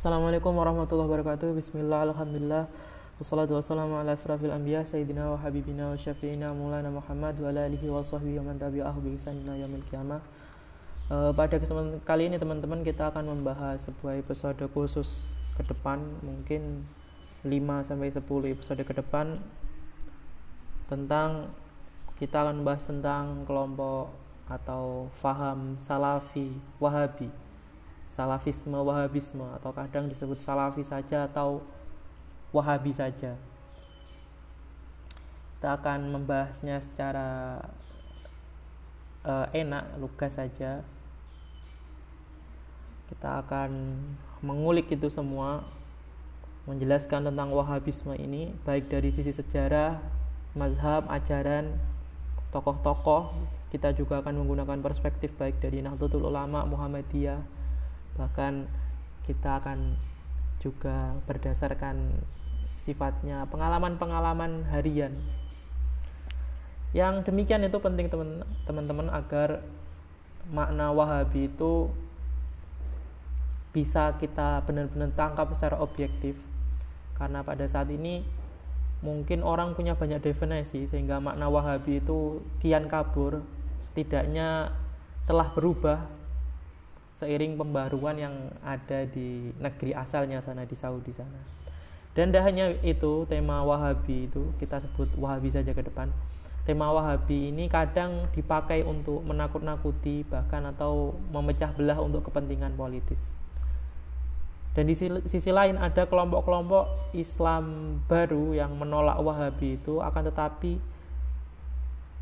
Assalamualaikum warahmatullahi wabarakatuh. Bismillah, Alhamdulillah. Wassalatu wassalamu ala asrafil anbiya Sayyidina wa habibina wa syafi'ina Mulana Muhammad wa ala alihi wa sahbihi wa man tabi'ahu bi ihsanina uh, Pada kesempatan kali ini teman-teman kita akan membahas sebuah episode khusus ke depan Mungkin 5 sampai 10 episode ke depan Tentang kita akan membahas tentang kelompok atau faham salafi wahabi salafisme wahabisme atau kadang disebut salafi saja atau wahabi saja. Kita akan membahasnya secara uh, enak lugas saja. Kita akan mengulik itu semua menjelaskan tentang wahabisme ini baik dari sisi sejarah mazhab ajaran tokoh-tokoh. Kita juga akan menggunakan perspektif baik dari Nahdlatul Ulama Muhammadiyah bahkan kita akan juga berdasarkan sifatnya pengalaman-pengalaman harian. Yang demikian itu penting teman-teman agar makna wahabi itu bisa kita benar-benar tangkap secara objektif. Karena pada saat ini mungkin orang punya banyak definisi sehingga makna wahabi itu kian kabur setidaknya telah berubah seiring pembaruan yang ada di negeri asalnya sana di Saudi sana. Dan tidak hanya itu tema Wahabi itu kita sebut Wahabi saja ke depan. Tema Wahabi ini kadang dipakai untuk menakut-nakuti bahkan atau memecah belah untuk kepentingan politis. Dan di sisi lain ada kelompok-kelompok Islam baru yang menolak Wahabi itu akan tetapi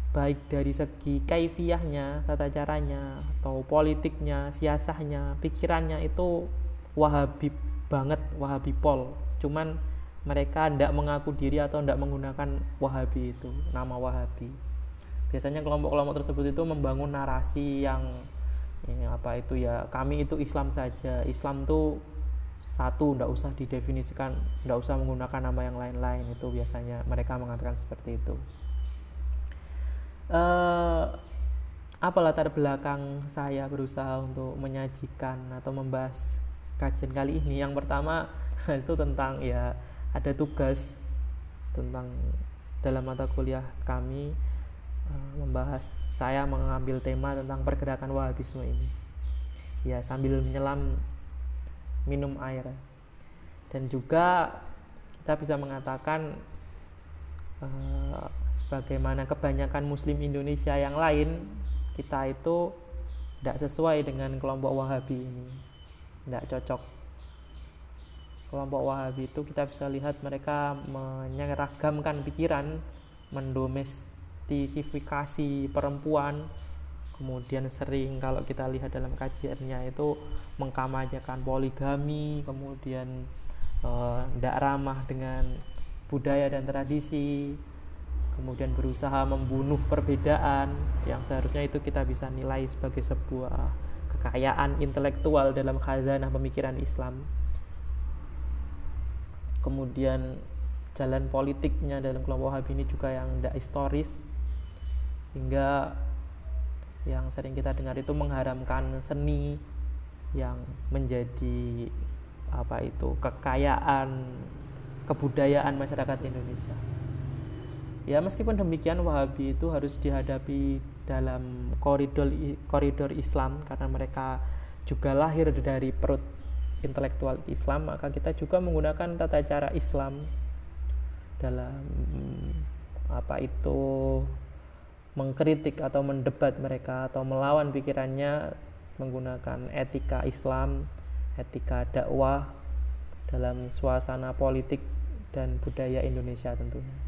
baik dari segi kaifiahnya, tata caranya, atau politiknya, siasahnya, pikirannya itu wahabi banget, wahabi pol. Cuman mereka tidak mengaku diri atau tidak menggunakan wahabi itu, nama wahabi. Biasanya kelompok-kelompok tersebut itu membangun narasi yang ya, apa itu ya kami itu Islam saja Islam tuh satu tidak usah didefinisikan tidak usah menggunakan nama yang lain-lain itu biasanya mereka mengatakan seperti itu uh, apa latar belakang saya berusaha untuk menyajikan atau membahas kajian kali ini? Yang pertama itu tentang ya ada tugas tentang dalam mata kuliah kami uh, membahas saya mengambil tema tentang pergerakan wahabisme ini. Ya sambil menyelam minum air. Dan juga kita bisa mengatakan uh, sebagaimana kebanyakan muslim Indonesia yang lain kita itu tidak sesuai dengan kelompok Wahabi ini. Tidak cocok. Kelompok Wahabi itu kita bisa lihat mereka menyeragamkan pikiran mendomestifikasi perempuan kemudian sering kalau kita lihat dalam kajiannya itu mengkampanyekan poligami kemudian tidak eh, ramah dengan budaya dan tradisi kemudian berusaha membunuh perbedaan yang seharusnya itu kita bisa nilai sebagai sebuah kekayaan intelektual dalam khazanah pemikiran Islam. Kemudian jalan politiknya dalam kelompok Wahabi ini juga yang tidak historis hingga yang sering kita dengar itu mengharamkan seni yang menjadi apa itu kekayaan kebudayaan masyarakat Indonesia Ya meskipun demikian Wahabi itu harus dihadapi dalam koridor koridor Islam karena mereka juga lahir dari perut intelektual Islam maka kita juga menggunakan tata cara Islam dalam apa itu mengkritik atau mendebat mereka atau melawan pikirannya menggunakan etika Islam, etika dakwah dalam suasana politik dan budaya Indonesia tentunya.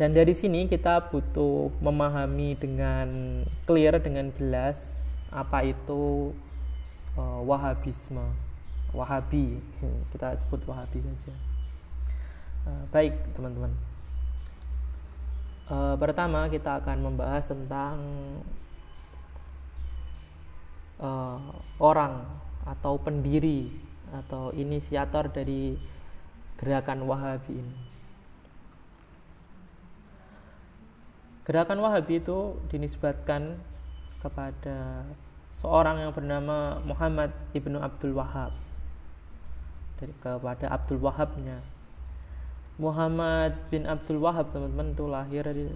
Dan dari sini kita butuh memahami dengan clear, dengan jelas apa itu uh, Wahabisme, Wahabi, kita sebut Wahabi saja. Uh, baik teman-teman. Uh, pertama kita akan membahas tentang uh, orang atau pendiri atau inisiator dari gerakan Wahabi ini. Gerakan Wahabi itu dinisbatkan kepada seorang yang bernama Muhammad ibnu Abdul Wahab. dari kepada Abdul Wahabnya Muhammad bin Abdul Wahab teman-teman itu lahir di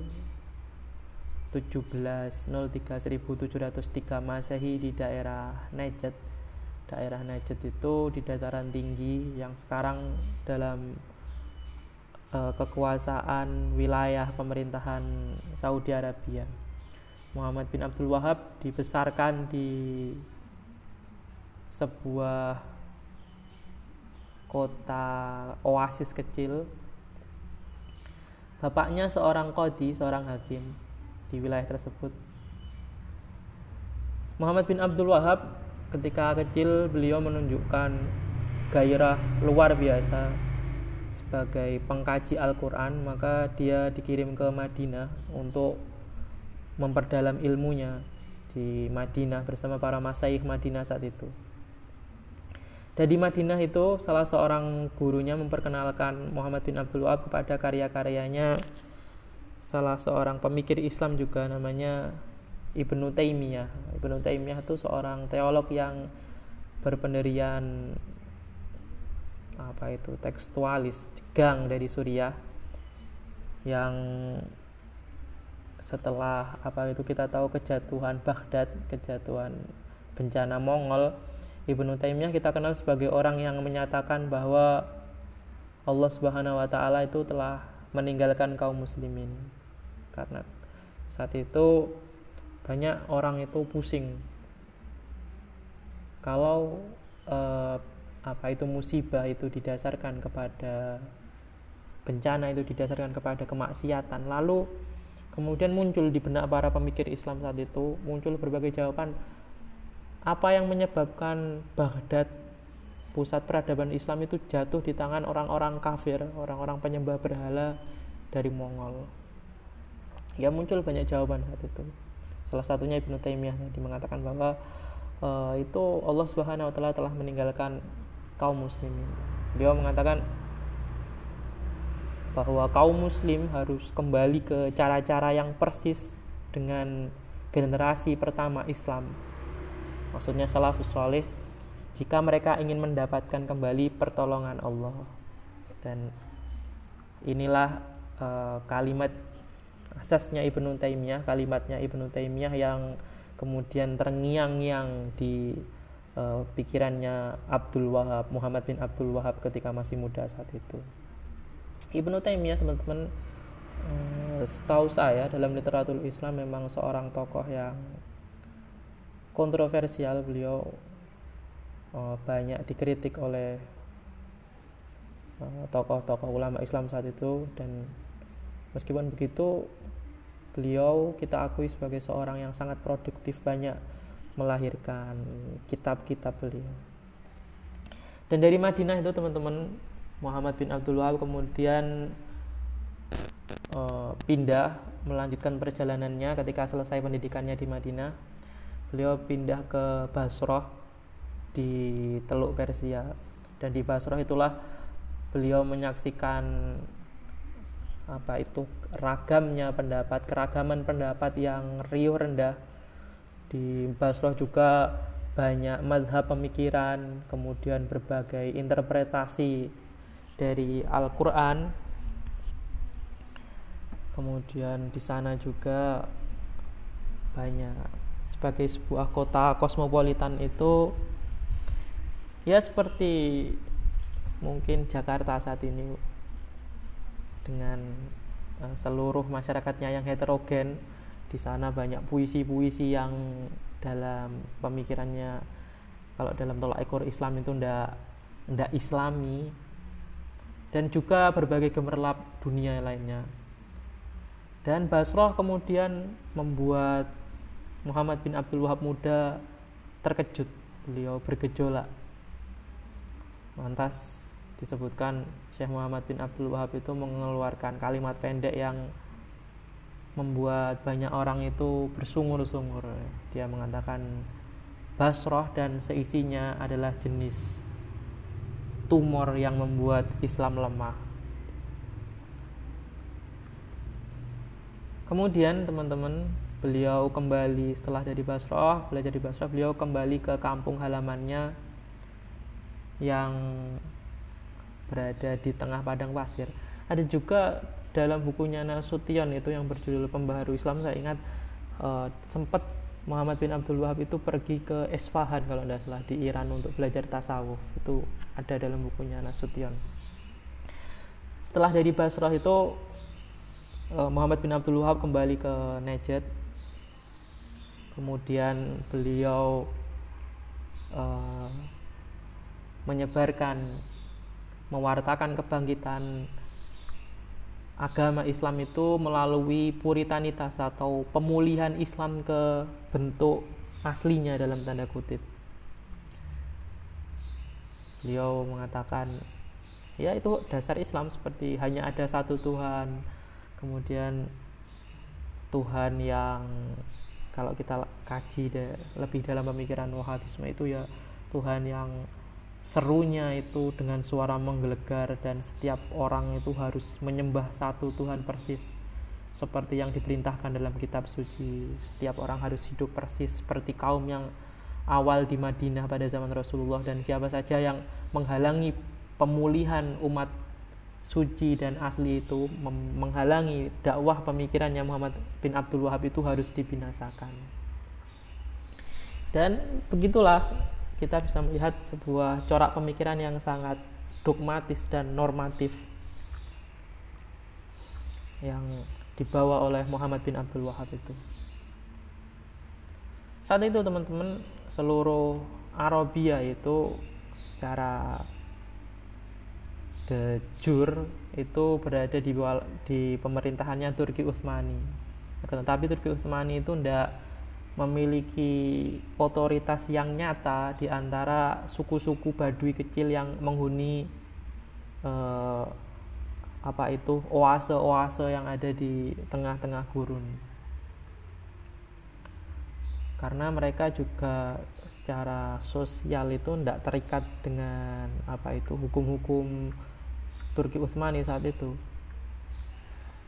1703 1703 Masehi di daerah Najd daerah Najd itu di dataran tinggi yang sekarang dalam uh, kekuasaan wilayah pemerintahan Saudi Arabia Muhammad bin Abdul Wahab dibesarkan di sebuah kota oasis kecil. Bapaknya seorang kodi, seorang hakim di wilayah tersebut. Muhammad bin Abdul Wahab ketika kecil beliau menunjukkan gairah luar biasa sebagai pengkaji Al-Quran maka dia dikirim ke Madinah untuk memperdalam ilmunya di Madinah bersama para masyayikh Madinah saat itu. Dan di Madinah itu salah seorang gurunya memperkenalkan Muhammad bin Abdul Wahab kepada karya-karyanya salah seorang pemikir Islam juga namanya Ibnu Taimiyah. Ibnu Taimiyah itu seorang teolog yang berpendirian apa itu tekstualis jegang dari Suriah yang setelah apa itu kita tahu kejatuhan Baghdad, kejatuhan bencana Mongol, Ibnu Taimiyah kita kenal sebagai orang yang menyatakan bahwa Allah Subhanahu wa taala itu telah meninggalkan kaum muslimin. Karena saat itu banyak orang itu pusing kalau eh, apa itu musibah itu didasarkan kepada bencana itu didasarkan kepada kemaksiatan lalu Kemudian muncul di benak para pemikir Islam saat itu muncul berbagai jawaban apa yang menyebabkan Baghdad pusat peradaban Islam itu jatuh di tangan orang-orang kafir, orang-orang penyembah berhala dari Mongol. Ya muncul banyak jawaban saat itu. Salah satunya Ibnu Taimiyah tadi mengatakan bahwa uh, itu Allah Subhanahu wa taala telah meninggalkan kaum muslimin. Dia mengatakan bahwa kaum muslim harus kembali ke cara-cara yang persis dengan generasi pertama Islam. Maksudnya salafus soleh jika mereka ingin mendapatkan kembali pertolongan Allah. Dan inilah uh, kalimat asasnya Ibnu Taimiyah, kalimatnya Ibnu Taimiyah yang kemudian terngiang-ngiang di uh, pikirannya Abdul Wahab, Muhammad bin Abdul Wahab ketika masih muda saat itu. Ibnu Taimiyah teman-teman eh, setahu saya dalam literatur Islam memang seorang tokoh yang kontroversial beliau eh, banyak dikritik oleh eh, tokoh-tokoh ulama Islam saat itu dan meskipun begitu beliau kita akui sebagai seorang yang sangat produktif banyak melahirkan kitab-kitab beliau. Dan dari Madinah itu teman-teman Muhammad bin Abdul Wahab kemudian uh, pindah melanjutkan perjalanannya ketika selesai pendidikannya di Madinah. Beliau pindah ke Basrah di Teluk Persia. Dan di Basrah itulah beliau menyaksikan apa itu ragamnya pendapat keragaman pendapat yang riuh rendah di Basrah juga banyak mazhab pemikiran kemudian berbagai interpretasi dari Al-Qur'an. Kemudian di sana juga banyak. Sebagai sebuah kota kosmopolitan itu ya seperti mungkin Jakarta saat ini dengan uh, seluruh masyarakatnya yang heterogen di sana banyak puisi-puisi yang dalam pemikirannya kalau dalam tolak ekor Islam itu ndak ndak islami dan juga berbagai gemerlap dunia lainnya. Dan Basroh kemudian membuat Muhammad bin Abdul Wahab muda terkejut, beliau bergejolak. Lantas disebutkan Syekh Muhammad bin Abdul Wahab itu mengeluarkan kalimat pendek yang membuat banyak orang itu bersungur-sungur. Dia mengatakan Basroh dan seisinya adalah jenis tumor yang membuat Islam lemah. Kemudian teman-teman beliau kembali setelah dari Basrah, belajar di Basrah, beliau kembali ke kampung halamannya yang berada di tengah padang pasir ada juga dalam bukunya Nasution itu yang berjudul Pembaharu Islam saya ingat uh, sempat Muhammad bin Abdul Wahab itu pergi ke Esfahan kalau tidak salah di Iran untuk belajar tasawuf. Itu ada dalam bukunya Nasution. Setelah dari Basrah itu uh, Muhammad bin Abdul Wahab kembali ke Najd. Kemudian beliau uh, menyebarkan mewartakan kebangkitan agama Islam itu melalui puritanitas atau pemulihan Islam ke bentuk aslinya dalam tanda kutip. Beliau mengatakan ya itu dasar Islam seperti hanya ada satu Tuhan, kemudian Tuhan yang kalau kita kaji lebih dalam pemikiran Wahabisme itu ya Tuhan yang serunya itu dengan suara menggelegar dan setiap orang itu harus menyembah satu Tuhan persis seperti yang diperintahkan dalam kitab suci. Setiap orang harus hidup persis seperti kaum yang awal di Madinah pada zaman Rasulullah dan siapa saja yang menghalangi pemulihan umat suci dan asli itu menghalangi dakwah pemikirannya Muhammad bin Abdul Wahab itu harus dibinasakan. Dan begitulah kita bisa melihat sebuah corak pemikiran yang sangat dogmatis dan normatif yang dibawa oleh Muhammad bin Abdul Wahab itu. Saat itu teman-teman seluruh Arabia itu secara de jure itu berada di di pemerintahannya Turki Utsmani. Tetapi Turki Utsmani itu tidak memiliki otoritas yang nyata di antara suku-suku Baduy kecil yang menghuni eh, apa itu oase-oase yang ada di tengah-tengah gurun. Karena mereka juga secara sosial itu tidak terikat dengan apa itu hukum-hukum Turki Utsmani saat itu.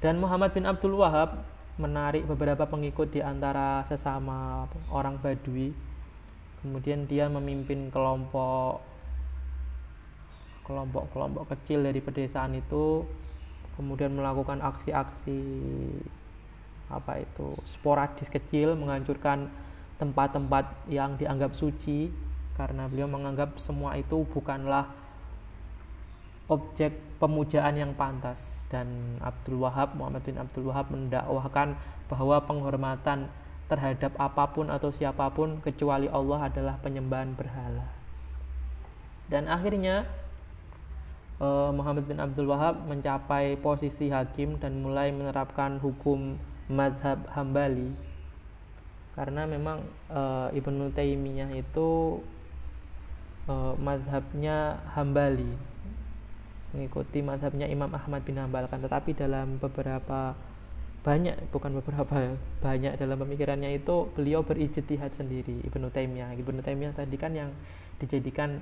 Dan Muhammad bin Abdul Wahab menarik beberapa pengikut di antara sesama orang Badui. Kemudian dia memimpin kelompok kelompok-kelompok kecil dari pedesaan itu kemudian melakukan aksi-aksi apa itu sporadis kecil menghancurkan tempat-tempat yang dianggap suci karena beliau menganggap semua itu bukanlah objek pemujaan yang pantas dan Abdul Wahab Muhammad bin Abdul Wahab mendakwahkan bahwa penghormatan terhadap apa pun atau siapa pun kecuali Allah adalah penyembahan berhala. Dan akhirnya eh, Muhammad bin Abdul Wahab mencapai posisi hakim dan mulai menerapkan hukum mazhab Hambali. Karena memang uh, Ibnu Taimiyah itu uh, mazhabnya Hambali mengikuti madhabnya Imam Ahmad bin Hambal kan. Tetapi dalam beberapa banyak bukan beberapa banyak dalam pemikirannya itu beliau berijtihad sendiri Ibnu Taimiyah. Ibnu Taimiyah tadi kan yang dijadikan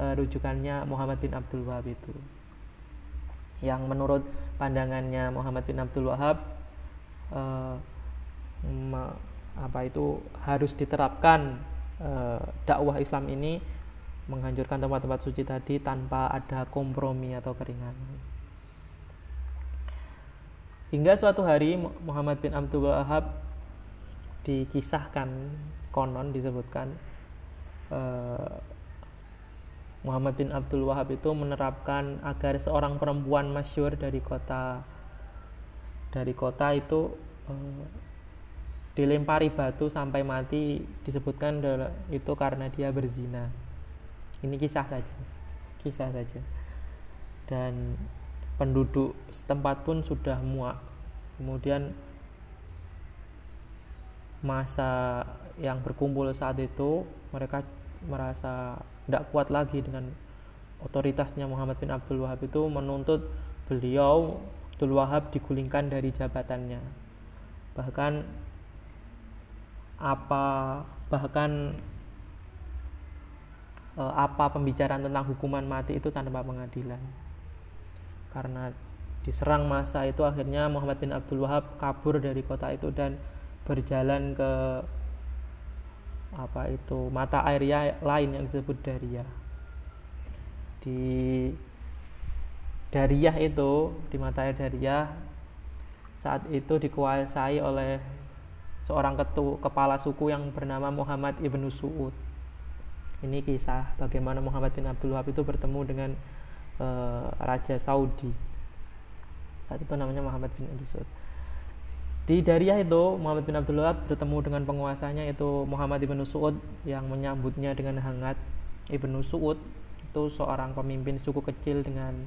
uh, rujukannya Muhammad bin Abdul Wahab itu. Yang menurut pandangannya Muhammad bin Abdul Wahab uh, apa itu harus diterapkan uh, dakwah Islam ini menghancurkan tempat-tempat suci tadi tanpa ada kompromi atau keringanan. Hingga suatu hari Muhammad bin Abdul Wahab dikisahkan konon disebutkan eh, Muhammad bin Abdul Wahab itu menerapkan agar seorang perempuan masyur dari kota dari kota itu eh, dilempari batu sampai mati disebutkan itu karena dia berzina ini kisah saja. Kisah saja. Dan penduduk setempat pun sudah muak. Kemudian masa yang berkumpul saat itu mereka merasa tidak kuat lagi dengan otoritasnya Muhammad bin Abdul Wahab itu menuntut beliau Abdul Wahab digulingkan dari jabatannya. Bahkan apa bahkan e, apa pembicaraan tentang hukuman mati itu tanpa pengadilan karena diserang masa itu akhirnya Muhammad bin Abdul Wahab kabur dari kota itu dan berjalan ke apa itu mata air ya, lain yang disebut Daria di Dariyah itu di mata Dariyah saat itu dikuasai oleh seorang ketu, kepala suku yang bernama Muhammad ibnu Suud. Ini kisah bagaimana Muhammad bin Abdul Wahab itu bertemu dengan uh, Raja Saudi. Saat itu namanya Muhammad bin Abdul. Di Dariyah itu Muhammad bin Abdul Wahab bertemu dengan penguasanya itu Muhammad ibnu Suud yang menyambutnya dengan hangat. Ibnu Suud itu seorang pemimpin suku kecil dengan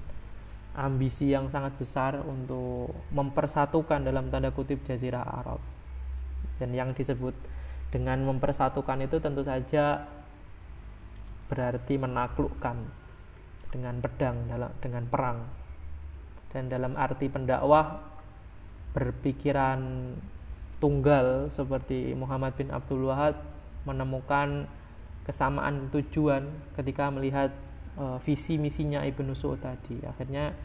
ambisi yang sangat besar untuk mempersatukan dalam tanda kutip jazirah Arab. Dan yang disebut dengan mempersatukan itu tentu saja berarti menaklukkan dengan pedang dalam dengan perang. Dan dalam arti pendakwah berpikiran tunggal seperti Muhammad bin Abdul Wahab menemukan kesamaan tujuan ketika melihat uh, visi misinya Ibnu Su'ud tadi. Akhirnya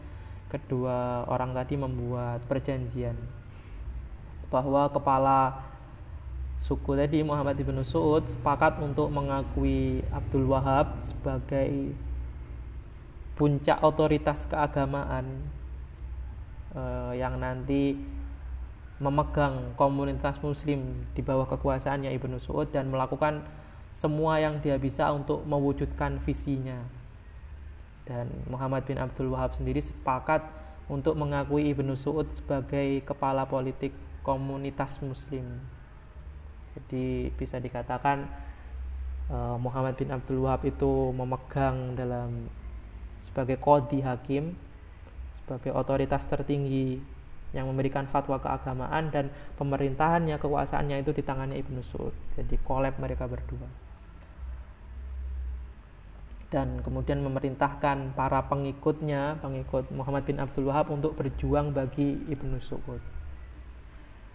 kedua orang tadi membuat perjanjian bahwa kepala suku tadi Muhammad Ibnu Su'ud sepakat untuk mengakui Abdul Wahab sebagai puncak otoritas keagamaan uh, yang nanti memegang komunitas muslim di bawah kekuasaannya Ibnu Su'ud dan melakukan semua yang dia bisa untuk mewujudkan visinya. Dan Muhammad bin Abdul Wahab sendiri sepakat untuk mengakui Ibnu Su'ud sebagai kepala politik komunitas muslim. Jadi bisa dikatakan uh, Muhammad bin Abdul Wahab itu memegang dalam sebagai kodi hakim, sebagai otoritas tertinggi yang memberikan fatwa keagamaan dan pemerintahannya, kekuasaannya itu di tangannya Ibnu Su'ud. Jadi kolab mereka berdua dan kemudian memerintahkan para pengikutnya, pengikut Muhammad bin Abdul Wahab untuk berjuang bagi Ibnu Su'ud.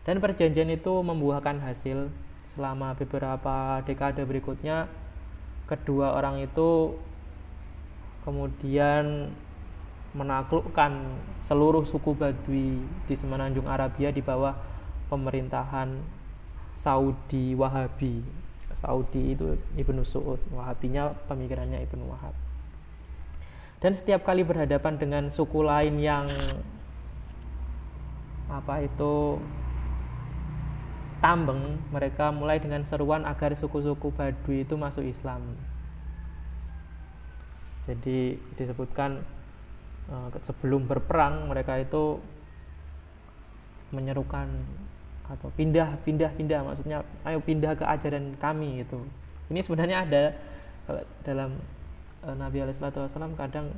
Dan perjanjian itu membuahkan hasil. Selama beberapa dekade berikutnya kedua orang itu kemudian menaklukkan seluruh suku Badui di semenanjung Arabia di bawah pemerintahan Saudi Wahabi. Saudi itu Ibnu Su'ud Wahabinya pemikirannya Ibnu Wahab. Dan setiap kali berhadapan dengan suku lain yang apa itu tambeng mereka mulai dengan seruan agar suku-suku Badui itu masuk Islam. Jadi disebutkan eh, sebelum berperang mereka itu menyerukan atau pindah pindah pindah maksudnya ayo pindah ke ajaran kami itu ini sebenarnya ada dalam uh, Nabi Alaihissalam kadang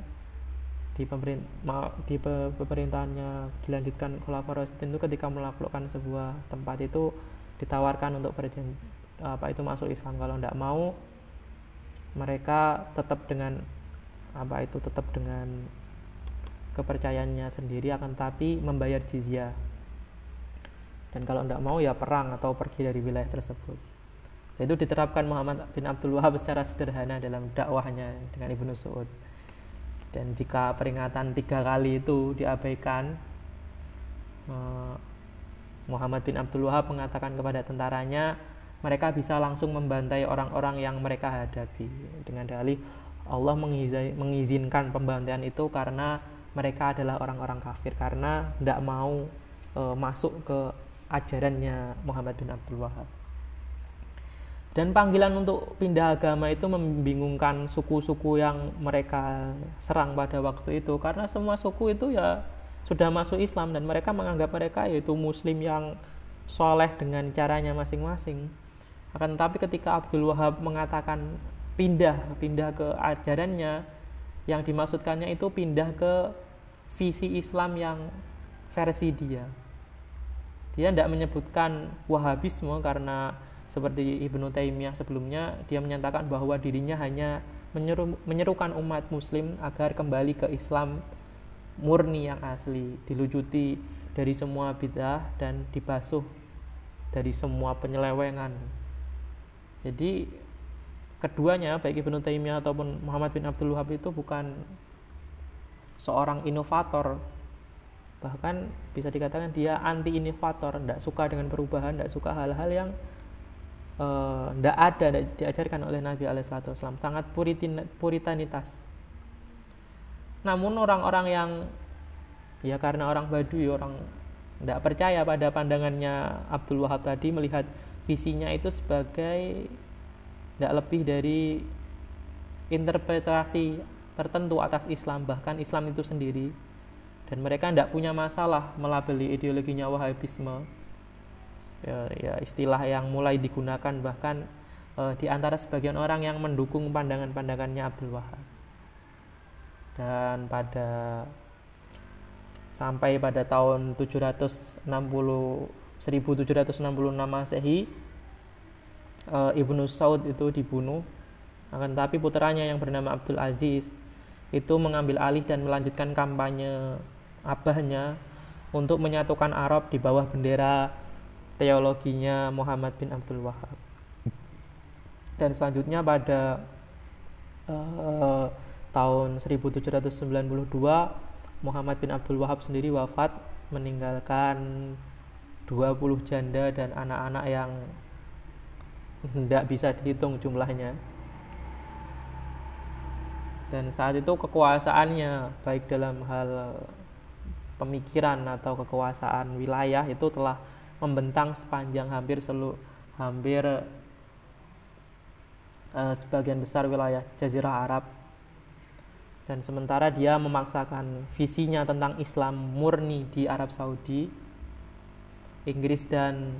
di pemerintah di pemerintahannya dilanjutkan Rasyidin itu ketika melakukan sebuah tempat itu ditawarkan untuk berjanji apa itu masuk Islam. Kalau tidak mau mereka tetap dengan apa itu tetap dengan kepercayaannya sendiri akan tapi membayar jizyah. Dan kalau tidak mau ya perang atau pergi dari wilayah tersebut. Itu diterapkan Muhammad bin Abdul Wahab secara sederhana dalam dakwahnya dengan Ibnu Su'ud dan jika peringatan tiga kali itu diabaikan eh, Muhammad bin Abdul Wahab mengatakan kepada tentaranya mereka bisa langsung membantai orang-orang yang mereka hadapi dengan dalih Allah mengizinkan pembantaian itu karena mereka adalah orang-orang kafir karena tidak mau e, masuk ke ajarannya Muhammad bin Abdul Wahab. Dan panggilan untuk pindah agama itu membingungkan suku-suku yang mereka serang pada waktu itu karena semua suku itu ya sudah masuk Islam dan mereka menganggap mereka yaitu muslim yang soleh dengan caranya masing-masing. Akan tetapi ketika Abdul Wahab mengatakan pindah, pindah ke ajarannya, yang dimaksudkannya itu pindah ke visi Islam yang versi dia dia tidak menyebutkan Wahabisme karena seperti Ibnu Taimiyah sebelumnya dia menyatakan bahwa dirinya hanya menyeru, menyerukan umat muslim agar kembali ke Islam murni yang asli dilucuti dari semua bid'ah dan dibasuh dari semua penyelewengan. Jadi keduanya baik Ibnu Taimiyah ataupun Muhammad bin Abdul Wahab itu bukan seorang inovator. Bahkan bisa dikatakan dia anti inovator tidak suka dengan perubahan tidak suka hal-hal yang tidak uh, ada tidak diajarkan oleh Nabi Alaihissalam sangat puritin, puritanitas namun orang-orang yang ya karena orang Baduy orang tidak percaya pada pandangannya Abdul Wahab tadi melihat visinya itu sebagai tidak lebih dari interpretasi tertentu atas Islam. Bahkan Islam itu sendiri. Dan mereka tidak punya masalah melabeli ideologinya Wahabisme. Ya, ya istilah yang mulai digunakan bahkan e, di antara sebagian orang yang mendukung pandangan-pandangannya Abdul Wahab dan pada sampai pada tahun 760 1766 Masehi e, Ibnu Saud itu dibunuh akan tetapi putranya yang bernama Abdul Aziz itu mengambil alih dan melanjutkan kampanye abahnya untuk menyatukan Arab di bawah bendera teologinya Muhammad bin Abdul Wahab. Dan selanjutnya pada uh, tahun 1792 Muhammad bin Abdul Wahab sendiri wafat meninggalkan 20 janda dan anak-anak yang tidak bisa dihitung jumlahnya. Dan saat itu kekuasaannya baik dalam hal pemikiran atau kekuasaan wilayah itu telah membentang sepanjang hampir selu hampir uh, sebagian besar wilayah Jazirah Arab dan sementara dia memaksakan visinya tentang Islam murni di Arab Saudi Inggris dan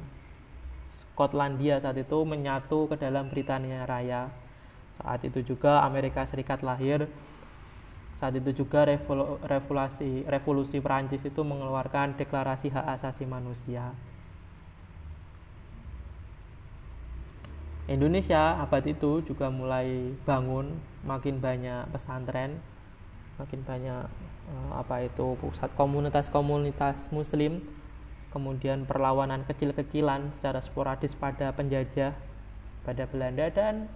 Skotlandia saat itu menyatu ke dalam Britania Raya saat itu juga Amerika Serikat lahir. Saat itu juga revolusi revolusi Perancis itu mengeluarkan deklarasi hak asasi manusia. Indonesia abad itu juga mulai bangun, makin banyak pesantren, makin banyak eh, apa itu pusat komunitas-komunitas muslim, kemudian perlawanan kecil-kecilan secara sporadis pada penjajah pada Belanda dan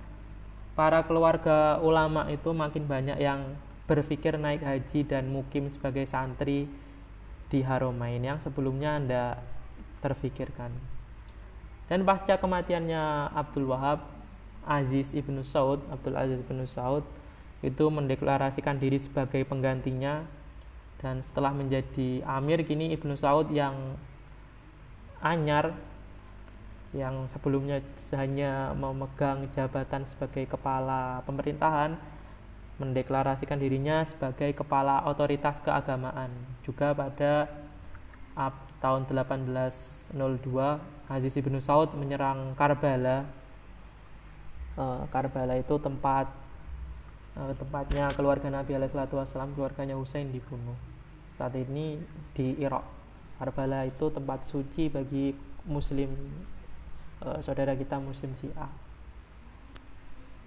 para keluarga ulama itu makin banyak yang berpikir naik haji dan mukim sebagai santri di Haromain yang sebelumnya Anda terfikirkan. Dan pasca kematiannya Abdul Wahab, Aziz ibnu Saud, Abdul Aziz ibnu Saud itu mendeklarasikan diri sebagai penggantinya. Dan setelah menjadi amir kini ibnu Saud yang anyar yang sebelumnya hanya memegang jabatan sebagai kepala pemerintahan mendeklarasikan dirinya sebagai kepala otoritas keagamaan. Juga pada tahun 1802 Aziz ibnu Saud menyerang Karbala. Uh, Karbala itu tempat uh, tempatnya keluarga Nabi Alaihissalam keluarganya Husain dibunuh. Saat ini di Irak. Karbala itu tempat suci bagi muslim uh, saudara kita muslim Syiah.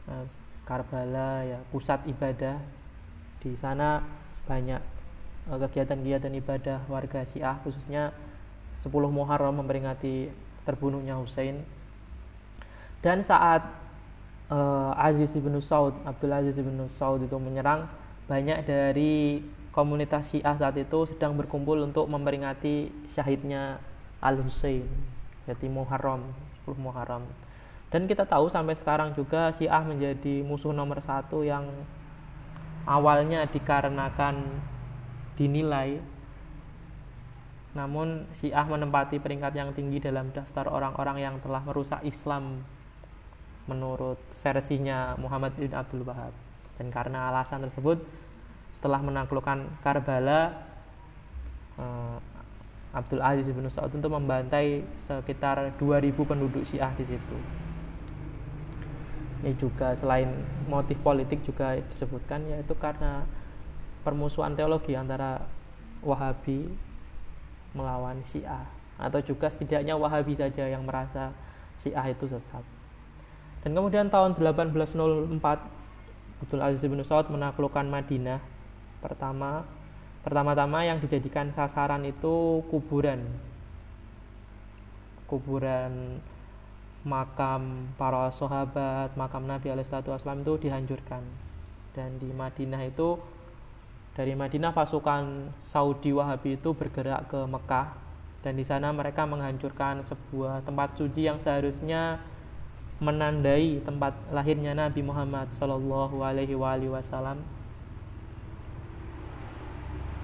Uh, Karbala ya pusat ibadah. Di sana banyak kegiatan kegiatan-kegiatan ibadah warga Syiah khususnya 10 Muharram memperingati terbunuhnya Hussein dan saat uh, Aziz ibn Saud Abdul Aziz ibn Saud itu menyerang. Banyak dari komunitas Syiah saat itu sedang berkumpul untuk memperingati syahidnya Al Hussein yaitu Muharram 10 Muharram. Dan kita tahu sampai sekarang juga Syiah menjadi musuh nomor satu yang awalnya dikarenakan dinilai. Namun Syiah menempati peringkat yang tinggi dalam daftar orang-orang yang telah merusak Islam menurut versinya Muhammad bin Abdul Wahab dan karena alasan tersebut setelah menaklukkan Karbala eh, Abdul Aziz bin Saud untuk membantai sekitar 2000 penduduk Syiah di situ. Ini juga selain motif politik juga disebutkan yaitu karena permusuhan teologi antara Wahabi melawan Syiah atau juga setidaknya Wahabi saja yang merasa Syiah itu sesat. Dan kemudian tahun 1804 Abdul Aziz bin Saud menaklukkan Madinah pertama Pertama-tama yang dijadikan sasaran itu kuburan. Kuburan makam para sahabat, makam Nabi Alaihissalam itu dihancurkan. Dan di Madinah itu dari Madinah pasukan Saudi Wahabi itu bergerak ke Mekah dan di sana mereka menghancurkan sebuah tempat suci yang seharusnya menandai tempat lahirnya Nabi Muhammad Shallallahu Alaihi Wasallam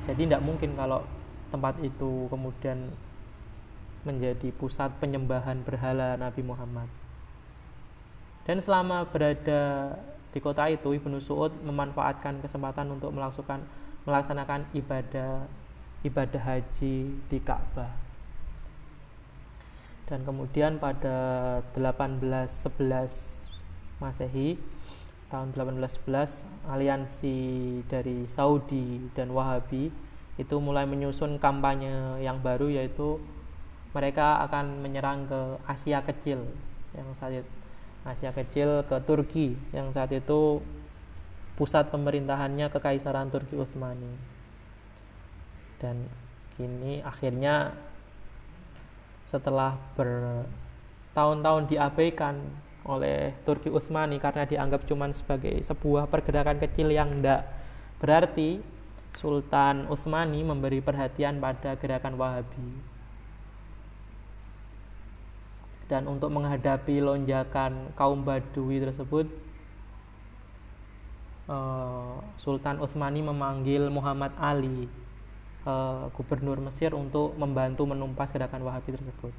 jadi tidak mungkin kalau tempat itu kemudian menjadi pusat penyembahan berhala Nabi Muhammad. Dan selama berada di kota itu, Ibnu Suud memanfaatkan kesempatan untuk melaksanakan ibadah ibadah haji di Ka'bah. Dan kemudian pada 1811 Masehi tahun 1811 aliansi dari Saudi dan Wahabi itu mulai menyusun kampanye yang baru yaitu mereka akan menyerang ke Asia Kecil yang saat itu Asia Kecil ke Turki yang saat itu pusat pemerintahannya Kekaisaran Turki Utsmani. Dan kini akhirnya setelah bertahun-tahun diabaikan oleh Turki Utsmani karena dianggap cuma sebagai sebuah pergerakan kecil yang tidak berarti Sultan Utsmani memberi perhatian pada gerakan Wahabi. Dan untuk menghadapi lonjakan kaum Badui tersebut uh, Sultan Utsmani memanggil Muhammad Ali uh, gubernur Mesir untuk membantu menumpas gerakan Wahabi tersebut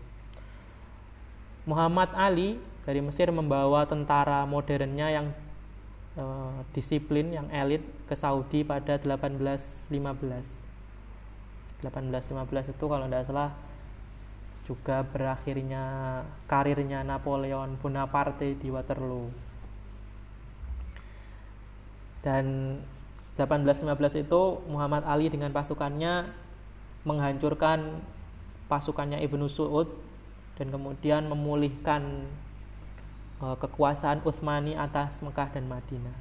Muhammad Ali dari Mesir membawa tentara modernnya yang uh, disiplin yang elit ke Saudi pada 1815 1815 itu kalau tidak salah juga berakhirnya karirnya Napoleon Bonaparte di Waterloo. Dan 1815 itu Muhammad Ali dengan pasukannya menghancurkan pasukannya Ibnu Suud dan kemudian memulihkan uh, kekuasaan Utsmani atas Mekah dan Madinah.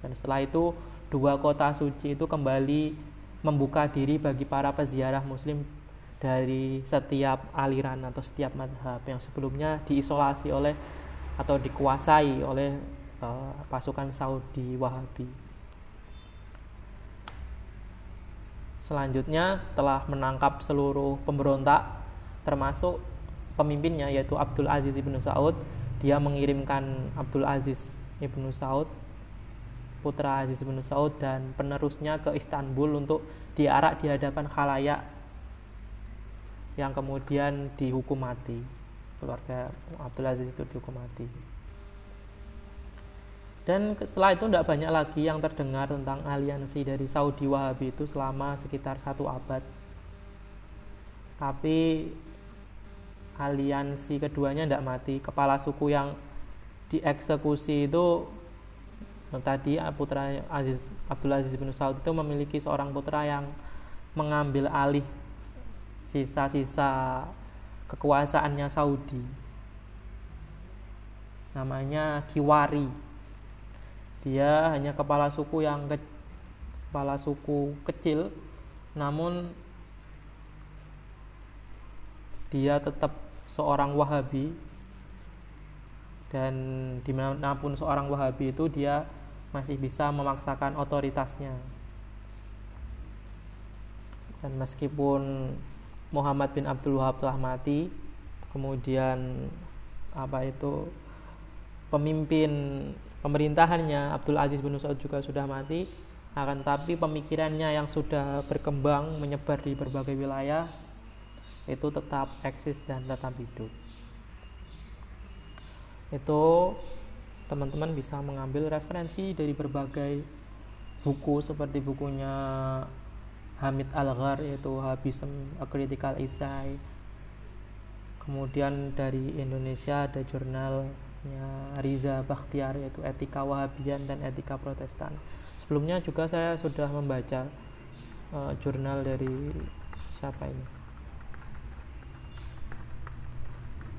Dan setelah itu dua kota suci itu kembali membuka diri bagi para peziarah muslim dari setiap aliran atau setiap madhab yang sebelumnya diisolasi oleh atau dikuasai oleh uh, pasukan Saudi Wahabi. Selanjutnya setelah menangkap seluruh pemberontak termasuk pemimpinnya yaitu Abdul Aziz ibnu Saud, dia mengirimkan Abdul Aziz ibnu Saud putra Aziz ibnu Saud dan penerusnya ke Istanbul untuk diarak di hadapan khalayak yang kemudian dihukum mati. Keluarga Abdul Aziz itu dihukum mati dan setelah itu tidak banyak lagi yang terdengar tentang aliansi dari Saudi Wahabi itu selama sekitar satu abad. Tapi aliansi keduanya tidak mati. Kepala suku yang dieksekusi itu tadi putra Aziz Abdul Aziz bin Saud itu memiliki seorang putra yang mengambil alih sisa-sisa kekuasaannya Saudi. Namanya Kiwari dia hanya kepala suku yang ke, kepala suku kecil namun dia tetap seorang Wahabi. Dan di mana pun seorang Wahabi itu dia masih bisa memaksakan otoritasnya. Dan meskipun Muhammad bin Abdul Wahab telah mati kemudian apa itu pemimpin pemerintahannya Abdul Aziz bin Saud juga sudah mati akan tapi pemikirannya yang sudah berkembang menyebar di berbagai wilayah itu tetap eksis dan tetap hidup. Itu teman-teman bisa mengambil referensi dari berbagai buku seperti bukunya Hamid Al-Ghar yaitu Habism A Critical Essay. Kemudian dari Indonesia ada jurnalnya Riza Bakhtiar yaitu Etika Wahabian dan Etika Protestan. Sebelumnya juga saya sudah membaca uh, jurnal dari siapa ini?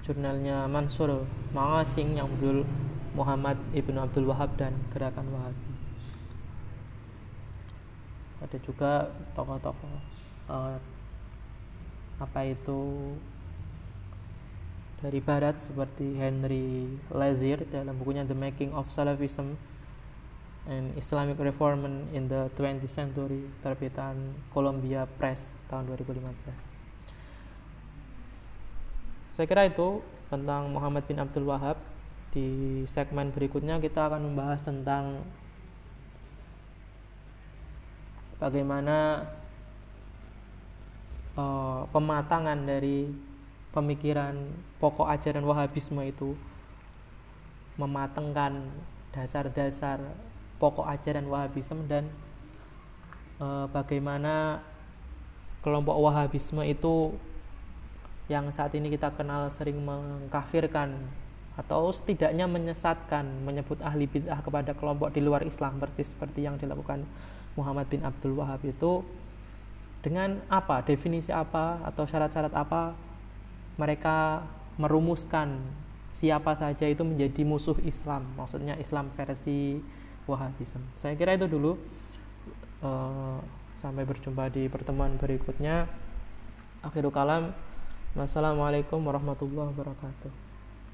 Jurnalnya Mansur Mangasing yang berjudul Muhammad Ibnu Abdul Wahab dan Gerakan Wahabi. Ada juga tokoh-tokoh uh, apa itu dari barat seperti Henry Lazir dalam bukunya The Making of Salafism and Islamic Reformment in the 20th Century terbitan Columbia Press tahun 2015 saya kira itu tentang Muhammad bin Abdul Wahab. Di segmen berikutnya kita akan membahas tentang bagaimana uh, pematangan dari pemikiran pokok ajaran Wahabisme itu mematengkan dasar-dasar pokok ajaran Wahabisme dan uh, bagaimana kelompok Wahabisme itu yang saat ini kita kenal sering mengkafirkan atau setidaknya menyesatkan menyebut ahli bid'ah kepada kelompok di luar Islam persis seperti yang dilakukan Muhammad bin Abdul Wahab itu dengan apa definisi apa atau syarat-syarat apa mereka merumuskan siapa saja itu menjadi musuh Islam maksudnya Islam versi Wahabisme saya kira itu dulu. Uh, sampai berjumpa di pertemuan berikutnya. Akhirul kalam. Wassalamualaikum warahmatullahi wabarakatuh